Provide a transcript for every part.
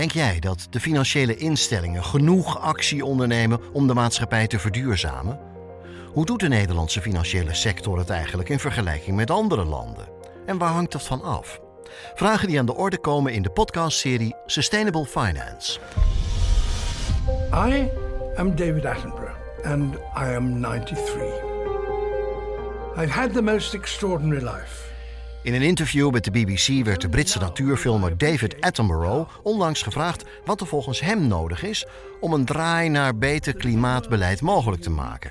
Denk jij dat de financiële instellingen genoeg actie ondernemen om de maatschappij te verduurzamen? Hoe doet de Nederlandse financiële sector het eigenlijk in vergelijking met andere landen? En waar hangt dat van af? Vragen die aan de orde komen in de podcastserie Sustainable Finance. I am David Attenborough and I am 93. I've had the most extraordinary life. In een interview met de BBC werd de Britse natuurfilmer David Attenborough onlangs gevraagd wat er volgens hem nodig is om een draai naar beter klimaatbeleid mogelijk te maken.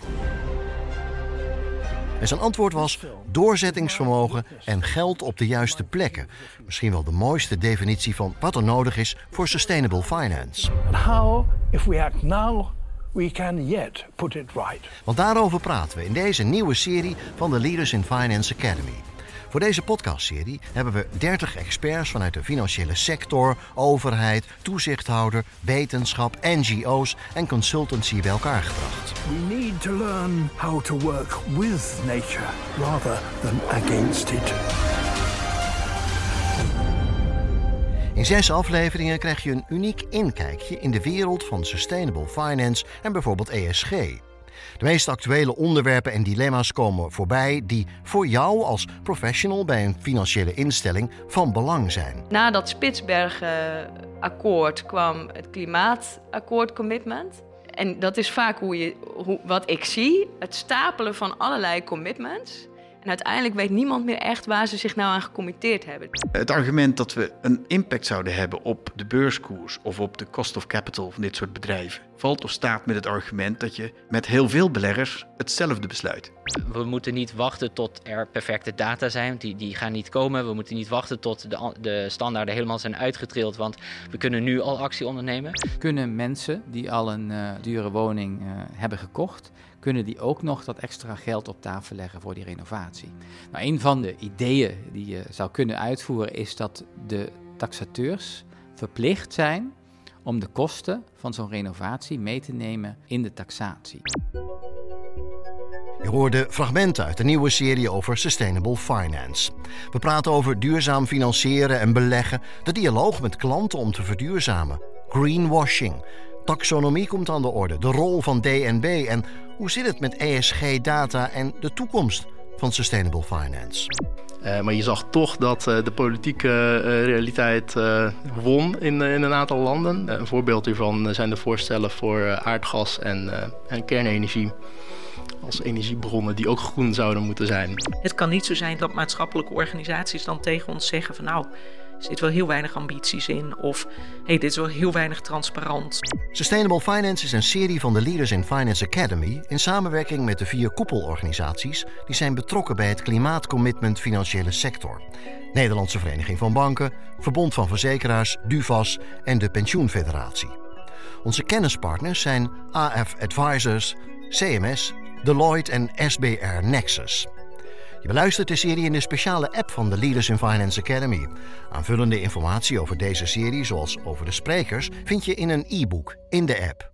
En zijn antwoord was doorzettingsvermogen en geld op de juiste plekken. Misschien wel de mooiste definitie van wat er nodig is voor sustainable finance. And how, if we act now, we can yet put it right. Want daarover praten we in deze nieuwe serie van de Leaders in Finance Academy. Voor deze podcastserie hebben we 30 experts vanuit de financiële sector, overheid, toezichthouder, wetenschap, NGO's en consultancy bij elkaar gebracht. We need to learn how to work with nature rather than against it. In zes afleveringen krijg je een uniek inkijkje in de wereld van sustainable finance en bijvoorbeeld ESG. De meest actuele onderwerpen en dilemma's komen voorbij die voor jou als professional bij een financiële instelling van belang zijn. Na dat Spitsbergen-akkoord kwam het klimaatakkoord commitment. En dat is vaak hoe je, hoe, wat ik zie, het stapelen van allerlei commitments. En uiteindelijk weet niemand meer echt waar ze zich nou aan gecommitteerd hebben. Het argument dat we een impact zouden hebben op de beurskoers of op de cost of capital van dit soort bedrijven valt of staat met het argument dat je met heel veel beleggers hetzelfde besluit. We moeten niet wachten tot er perfecte data zijn, die, die gaan niet komen. We moeten niet wachten tot de, de standaarden helemaal zijn uitgetrild, want we kunnen nu al actie ondernemen. Kunnen mensen die al een uh, dure woning uh, hebben gekocht, kunnen die ook nog dat extra geld op tafel leggen voor die renovatie? Nou, een van de ideeën die je zou kunnen uitvoeren is dat de taxateurs verplicht zijn om de kosten van zo'n renovatie mee te nemen in de taxatie. Je hoorde fragmenten uit de nieuwe serie over Sustainable Finance. We praten over duurzaam financieren en beleggen, de dialoog met klanten om te verduurzamen, greenwashing, taxonomie komt aan de orde, de rol van DNB en hoe zit het met ESG-data en de toekomst van Sustainable Finance. Uh, maar je zag toch dat uh, de politieke uh, realiteit won in, in, een aantal landen. een voorbeeld hiervan zijn de voorstellen voor aardgas en, en, kernenergie. Als energiebronnen die ook groen zouden moeten zijn. Het kan niet zo zijn dat maatschappelijke organisaties dan tegen ons zeggen van nou, zit wel heel weinig ambities in. Of hey, dit is wel heel weinig transparant. Sustainable Finance is een serie van de Leaders in Finance Academy in samenwerking met de vier koepelorganisaties die zijn betrokken bij het klimaatcommitment financiële sector. Nederlandse Vereniging van Banken, Verbond van Verzekeraars, DUVAS en de Pensioenfederatie. Onze kennispartners zijn AF Advisors, CMS, Deloitte en SBR Nexus. Je beluistert de serie in de speciale app van de Leaders in Finance Academy. Aanvullende informatie over deze serie, zoals over de sprekers, vind je in een e-book in de app.